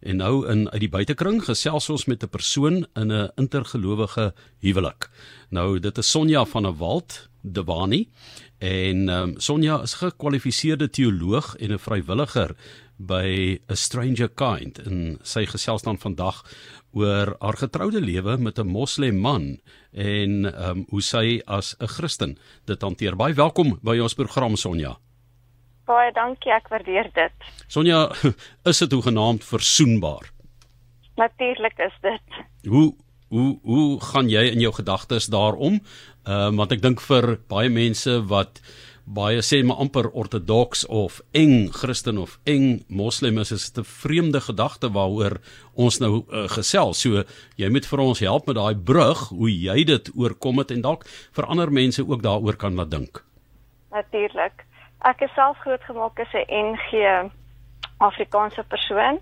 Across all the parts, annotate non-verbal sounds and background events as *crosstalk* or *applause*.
En nou in uit die buitekring gesels ons met 'n persoon in 'n intergelowige huwelik. Nou dit is Sonja van der Walt, Dewani. En um, Sonja is gekwalifiseerde teoloog en 'n vrywilliger by A Stranger Kind en sy gesels dan vandag oor haar getroude lewe met 'n moslem man en um, hoe sy as 'n Christen dit hanteer. Baie welkom by ons program Sonja. Baie dankie, ek waardeer dit. Sonja, *laughs* is dit hoegenaamd versoenbaar? Natuurlik is dit. Hoe hoe hoe gaan jy in jou gedagtes daarom? Ehm uh, want ek dink vir baie mense wat baie sê maar amper ortodoks of eng Christen of eng moslim is is 'n vreemde gedagte waaroor ons nou uh, gesels. So jy moet vir ons help met daai brug hoe jy dit oorkom het en dalk vir ander mense ook daaroor kan laat dink. Natuurlik. Ek is self grootgemaak as 'n NG Afrikaanse persoon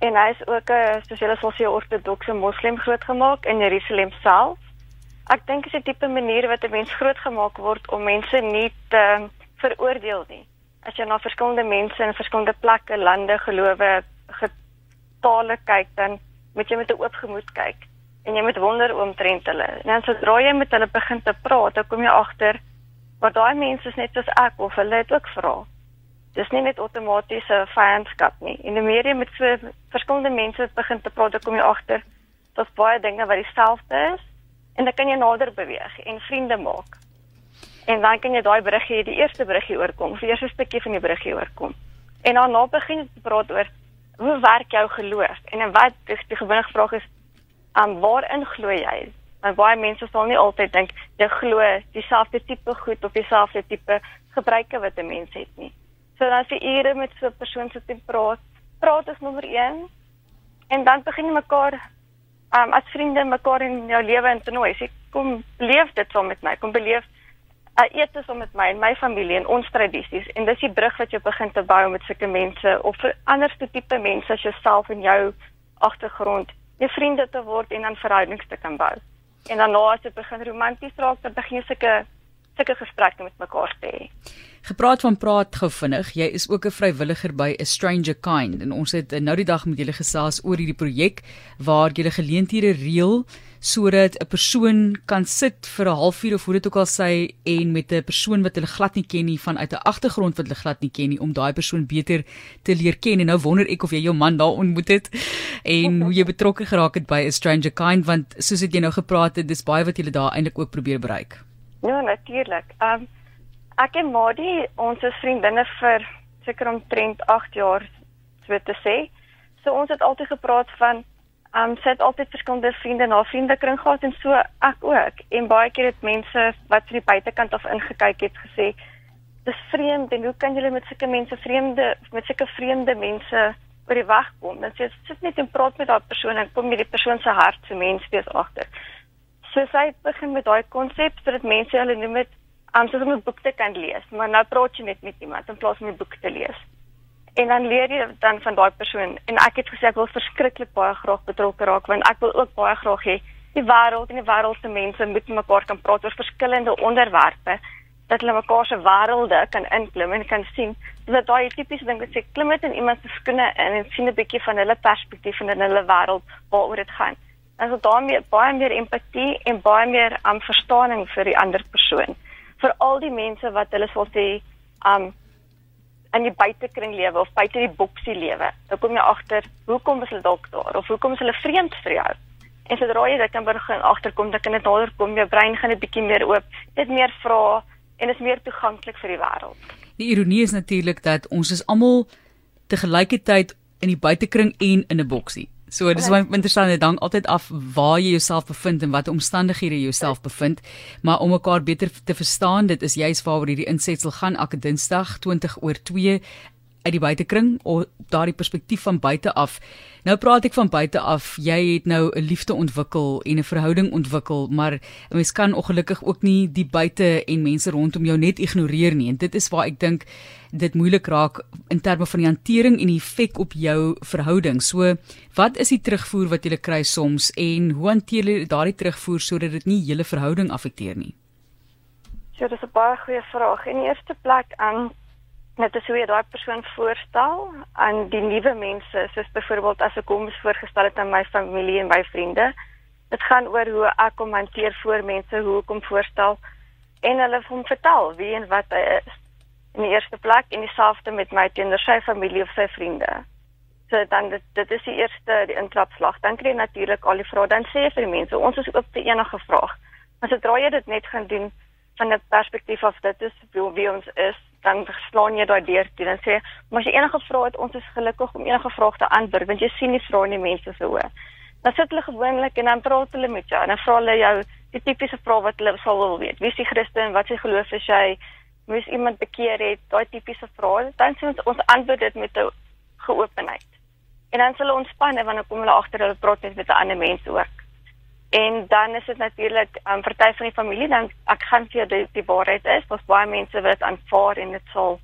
en hy is ook 'n spesiale sosio-ortodokse moslim grootgemaak in Jerusalem self. Ek dink is 'n tipe manier wat 'n mens grootgemaak word om mense nie te veroordeel nie. As jy na verskillende mense in verskillende plekke, lande, gelowe, getale kyk, dan moet jy met 'n oop gemoed kyk en jy moet wonder oomtrent hulle. En dan sodra jy met hulle begin te praat, dan kom jy agter wat daai mense is net soos ek of hulle het ook vra. Dis nie net outomatiese vyandskap nie. En hoe meer jy met so verskillende mense begin te praat, kom jy agter dat baie dinge wat dieselfde is en dan kan jy nader beweeg en vriende maak. En dan kan jy daai bruggie, die eerste bruggie oorkom, die eerste stukkie van die bruggie oorkom. En dan na begin jy te praat oor hoe werk jou geloof en en wat is die gewone vraag is, um, waarin glo jy? Want baie mense sal nie altyd dink jy glo dieselfde tipe goed of dieselfde tipe gebruike wat 'n mens het nie. So dan jy ure met so 'n persoon sit en praat, praat is nommer 1 en dan begin jy mekaar um, as vriende mekaar in jou lewe in te nooi. Sê kom leef dit saam met my. Kom beleef uh, eet saam met my en my familie en ons tradisies. En dis die brug wat jy begin te bou met sulke mense of vir ander tipe mense as jouself en jou agtergrond, jou vriende te word en dan verhoudings te kan bou. En dan nou as dit begin romanties raak, dan begin jy sulke sulke gesprekke met mekaar te hê. Gepraat van praat gou vinnig. Jy is ook 'n vrywilliger by A Stranger Kind en ons het nou die dag met julle gesels oor hierdie projek waar jy geleenthede reël sodat 'n persoon kan sit vir 'n halfuur of hoe dit ook al sê en met 'n persoon wat hulle glad nie ken nie vanuit 'n agtergrond wat hulle glad nie ken nie om daai persoon beter te leer ken en nou wonder ek of jy jou man daar ontmoet het en hoe jy betrokke geraak het by A Stranger Kind want soos het jy nou gepraat het dis baie wat jy daar eintlik ook probeer bereik. Ja, natuurlik. Ehm um, ek en Madie, ons is vriendinne vir seker omtrent 8 jaar, so te sê. So ons het altyd gepraat van um, sit altyd verskillende vriende na vriendekring gehad en so ek ook. En baie keer het mense wat van die buitekant af ingekyk het gesê dis vreemd en hoe kan julle met sulke mense vreemde met sulke vreemde mense oor die weg kom? Dan sê jy sit net en praat met daai persoon en kom jy die persoon se hart se mens wees agter. So sy begin met daai konsep sodat mense hulle noem dit um, soos om 'n boek te kan lees, maar nou praat jy net met iemand in plaas van 'n boek te lees. En dan leer jy dan van daai persoon. En ek het gesê ek wil verskriklik baie graag betrokke raak want ek wil ook baie graag hê die wêreld en die wêreld se mense moet met mekaar kan praat oor verskillende onderwerpe dat hulle mekaar se wêrelde kan inklim en kan sien. Dat daai tipiese ding wat sê klim met in iemand se skoene in en sien 'n bietjie van hulle perspektief en hulle wêreld waaroor dit gaan. En so daarmee baie meer empatie en baie meer um, verstaaning vir die ander persoon. Vir al die mense wat hulle sal sê um in die buitekring lewe of buite die boksie lewe. Dan kom jy agter hoekom is hulle dalk daar of hoekom is hulle vreemd vir jou? En sodra jy dit kan begin agterkom, dan kan dit nader kom, jou brein gaan 'n bietjie meer oop, dit meer vra en is meer toeganklik vir die wêreld. Die ironie is natuurlik dat ons is almal te gelykertyd in die buitekring en in 'n boksie. So dis baie interessant dit hang altyd af waar jy jouself bevind en watter omstandighede jy jouself bevind, maar om mekaar beter te verstaan, dit is juist waaroor hierdie insetsel gaan elke Dinsdag 20 oor 2 uit die buitekring of daardie perspektief van buite af. Nou praat ek van buite af. Jy het nou 'n liefde ontwikkel en 'n verhouding ontwikkel, maar 'n mens kan ongelukkig ook nie die buite en mense rondom jou net ignoreer nie. En dit is waar ek dink dit moeilik raak in terme van die hantering en die effek op jou verhouding. So, wat is die terugvoer wat jy kry soms en hoe hanteer jy daardie terugvoer sodat dit nie hele verhouding affekteer nie? Ja, dis 'n baie goeie vraag. In die eerste plek aan net as hoe jy daai persoon voorstel aan die nuwe mense, soos byvoorbeeld as ek hom voorgestel het aan my familie en my vriende. Dit gaan oor hoe ek hom hanteer voor mense, hoe ek hom voorstel en hulle hom vertel wie en wat hy is. In die eerste plek en dieselfde met my teenoor sy familie of sy vriende. So dan dit dit is die eerste die intrapslag. Dan kry jy natuurlik al die vrae. Dan sê jy vir die mense, ons is oop vir enige vraag. Maar sodra jy dit net gaan doen van 'n perspektief af dit is wie, wie ons is, dan slaan jy daai deur toe en sê, "Maar as jy enige vrae het, ons is gelukkig om enige vraag te antwoord, want jy sien die vrae in die mense se oë." Dan sit hulle gewoonlik en dan praat hulle met jou en dan vra hulle jou die tipiese vrae wat hulle sal wil weet. Wie is die Christen? Wat se geloof is jy? Moes iemand bekeer het? Daai tipiese vrae. Dan sê ons ons antwoord dit met 'n geopenheid. En dan sal hulle ontspan en dan kom hulle agter hulle praat net met 'n ander mens ook. En dan is dit natuurlik 'n um, party van die familie dan ek gaan vir die die waarheid is, daar's baie mense wat aanvaar en dit sal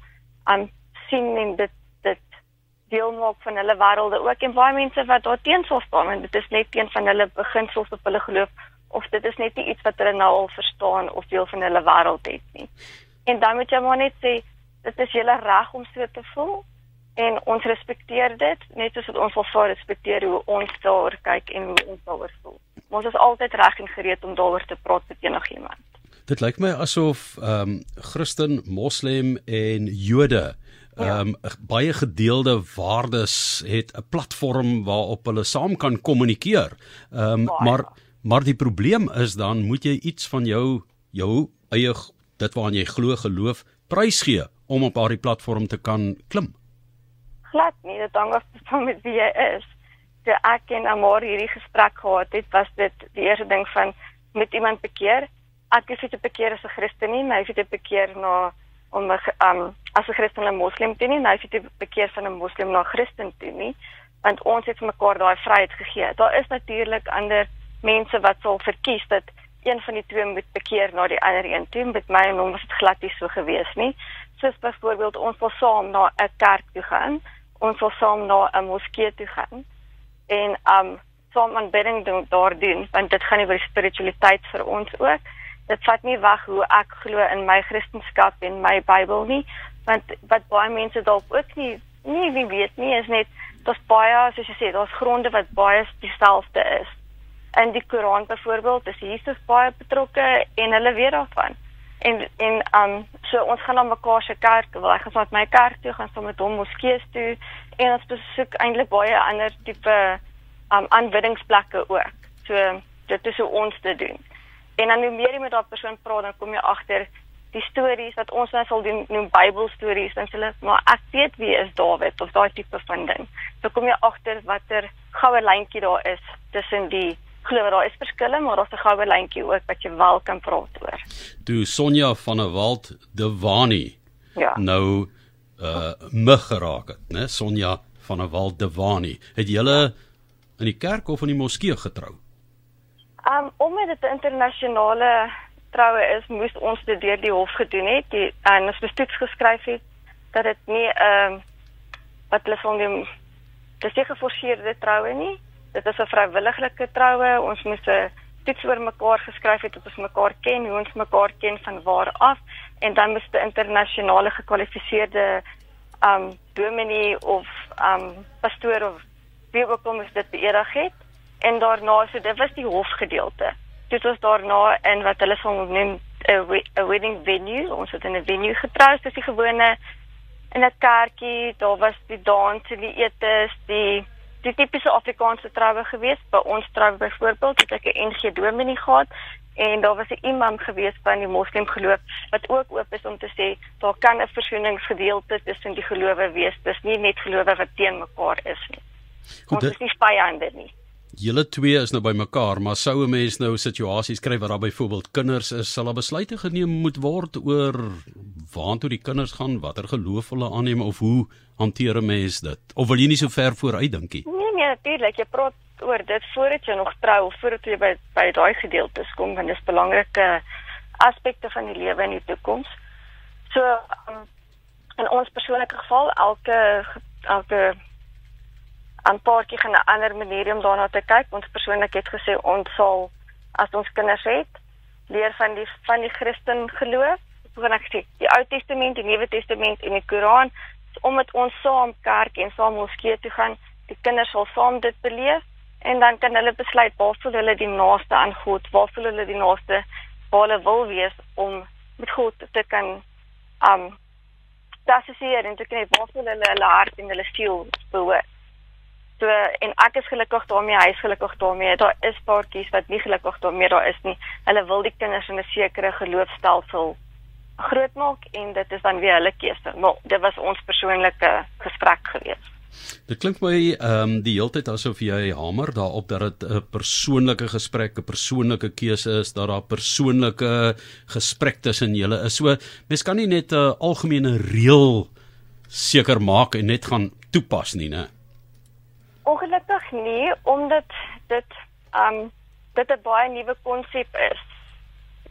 aan um, sien en dit dit deel maak van hulle wêrelde ook en baie mense wat daar teen sal staan en dit is net een van hulle beginsels of hulle geloof of dit is net nie iets wat hulle nou al verstaan of deel van hulle wêreld het nie. En dan moet jy maar net sê dit is julle reg om so te voel en ons respekteer dit net soos wat ons vir respekteer hoe ons daar kyk en hoe ons daaroor voel. Ons is altyd reg en gereed om daaroor te praat met enigiemand. Dit lyk my asof ehm um, Christen, Moslem en Jode ehm um, ja. baie gedeelde waardes het 'n platform waarop hulle saam kan kommunikeer. Ehm um, maar maar die probleem is dan moet jy iets van jou jou eie dit waaraan jy glo geloof prysgee om op daardie platform te kan klim glad nie. Dit hang af van met wie jy is. Toe ek en Amor hierdie gesprek gehad het, was dit die eerste ding van met iemand bekeer. Ek is dit bekeer as 'n Christen nie, maar hy het bekeer na om 'n um, as 'n Christen en 'n Moslem te nie, nou het hy bekeer van 'n Moslem na Christen toe nie, want ons het mekaar daai vryheid gegee. Daar is natuurlik ander mense wat sal verkies dat een van die twee moet bekeer na die ander een toe. Met my en hom was dit glad nie so gewees nie. Soos byvoorbeeld ons wil saam na 'n kerk toe gaan ons sal saam na 'n moskee toe gaan en um saam aanbidding daar doen want dit gaan oor spiritualiteit vir ons ook. Dit vat nie weg hoe ek glo in my Christendom en my Bybel nie, want wat baie mense dalk ook nie nie wie weet nie is net daar's baie soos jy sê, daar's gronde wat baie dieselfde is. In die Koran byvoorbeeld is Jesus baie betrokke en hulle weet daarvan en en um so ons gaan na mekaar se kerk, wil ek gaan met my kerk toe, gaan saam met hom moskee toe en ons besoek eintlik baie ander tipe um aanbiddingsplekke ook. So dit is hoe ons dit doen. En dan hoe meer jy met daardie persoon praat, dan kom jy agter die stories wat ons nou sal doen, noem Bybelstories, dan sê hulle, maar ek weet wie is Dawid of daai tipe van ding. So kom jy agter watter goue lyntjie daar is tussen die glo daar is verskille, maar daar's 'n goue lyntjie ook wat jy wel kan praat oor. Toe Sonja van der Walt de Wani. Ja. Nou uh mig geraak het, né? Sonja van der Walt de Wani. Het julle in die kerk of in die moskee getrou? Um omdat dit 'n internasionale troue is, moes ons dit deur die hof gedoen het. Die en ons bestoets geskryf het dat dit nie um, wat hulle sou noem dis nie geforseerde troue nie dit is 'n vrywillige troue. Ons moes 'n toets oor mekaar geskryf het, ons mekaar ken, hoe ons mekaar ken van waar af en dan moes 'n internasionale gekwalifiseerde um dominee of um pastoor of wie ook al moes dit beëdig het en daarna so dit was die hofgedeelte. Dit was daarna in wat hulle sal noem 'n wedding venue, ons het in 'n venue getrou, dis die gewone in 'n kerkie, daar was die dans, die etes, die die tipiese Afrikaanse troue gewees. By ons troue byvoorbeeld het ek 'n NG Dominee gehad en daar was 'n imam gewees van die moslim geloof wat ook oop is om te sê daar kan 'n versoeningsgedeelte tussen die gelowe wees. Dis nie net gelowe wat teen mekaar is nie. Goed, ons is nie vyande nie. Julle twee is nou by mekaar, maar sou 'n mens nou situasies kry waar daar byvoorbeeld kinders is, sal 'n besluit geneem moet word oor waartoe die kinders gaan, watter geloof hulle aanneem of hoe hanteer 'n mens dit? Of wil jy nie so ver vooruit dink nie? Nee nee, natuurlik, jy praat oor dit voordat jy nog trou of voordat jy by by daai gedeeltes kom, want dit is belangrike aspekte van die lewe in die toekoms. So um, in ons persoonlike geval, elke elke 'n paartjie gaan 'n ander manier om daarna te kyk. Ons persoonlik het gesê ons sal as ons kinders het, leer van die van die Christen geloof begin ek sê die Ou Testament, die Nuwe Testament en die Koran om met ons saam kerk en saam moskee toe gaan, die kinders sal saam dit beleef en dan kan hulle besluit waar voel hulle die naaste aan God, waar voel hulle die naaste waar hulle wil wees om met God te kan um assosieer en te kry waar voel hulle hulle hart en hulle siel behoort. So en ek is gelukkig daarmee, hy is gelukkig daarmee. Daar is paartjies wat nie gelukkig daarmee daar is nie. Hulle wil die kinders in 'n sekere geloofstelsel grootmaak en dit is dan weer hulle keuse. Maar dit was ons persoonlike gesprek geweest. Dit klink my ehm um, die hele tyd asof jy hamer daarop dat dit 'n persoonlike gesprek, 'n persoonlike keuse is, dat daar persoonlike gesprek tussen julle is. So mens kan nie net 'n algemene reël seker maak en net gaan toepas nie, né? Ongelukkig nie, omdat dit ehm um, dit 'n baie nuwe konsep is.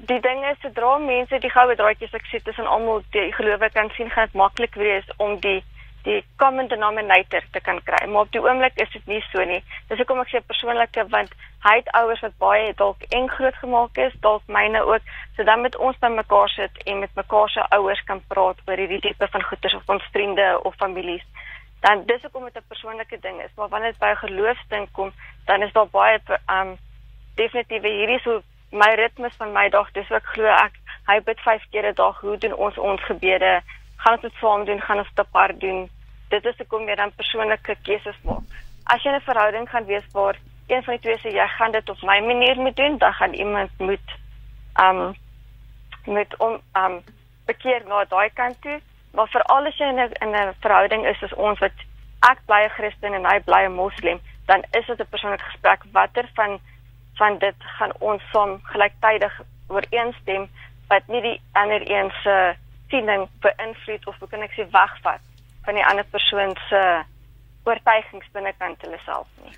Die ding is sodra mense die goue draadjies ek sê tussen almal die gelowe kan sien, gaan dit maklik wees om die die common denominator te kan kry. Maar op die oomblik is dit nie so nie. Dis hoekom ek sê persoonlike want hy het ouers wat baie dalk eng groot gemaak is, dalk myne ook. So dan met ons by mekaar sit en met mekaar se ouers kan praat oor hierdie tipe van goeters of ons vriende of families. Dan dis hoekom dit 'n persoonlike ding is. Maar wanneer dit by 'n geloofsding kom, dan is daar baie um definitief hierdie so my ritmes van my dag. Dis ook glo ek hy bid 5 keer 'n dag. Hoe doen ons ons gebede? gaan ons dit saam doen, gaan ons dit apart doen. Dit is hoekom jy dan persoonlike keuses maak. As jy 'n verhouding gaan wees waar een van die twee sê jy gaan dit op my manier moet doen, dan gaan iemand moet um met om um bekeer na daai kant toe. Maar vir al as jy in 'n in 'n verhouding is as ons wat ek bly 'n Christen en hy bly 'n Moslem, dan is dit 'n persoonlike gesprek watter van van dit gaan ons saam gelyktydig ooreenstem wat nie die ander een se siening beïnvloed of hoe kan ek sê wegvat van die ander persoon se oortuigings binnekant hulle self nie.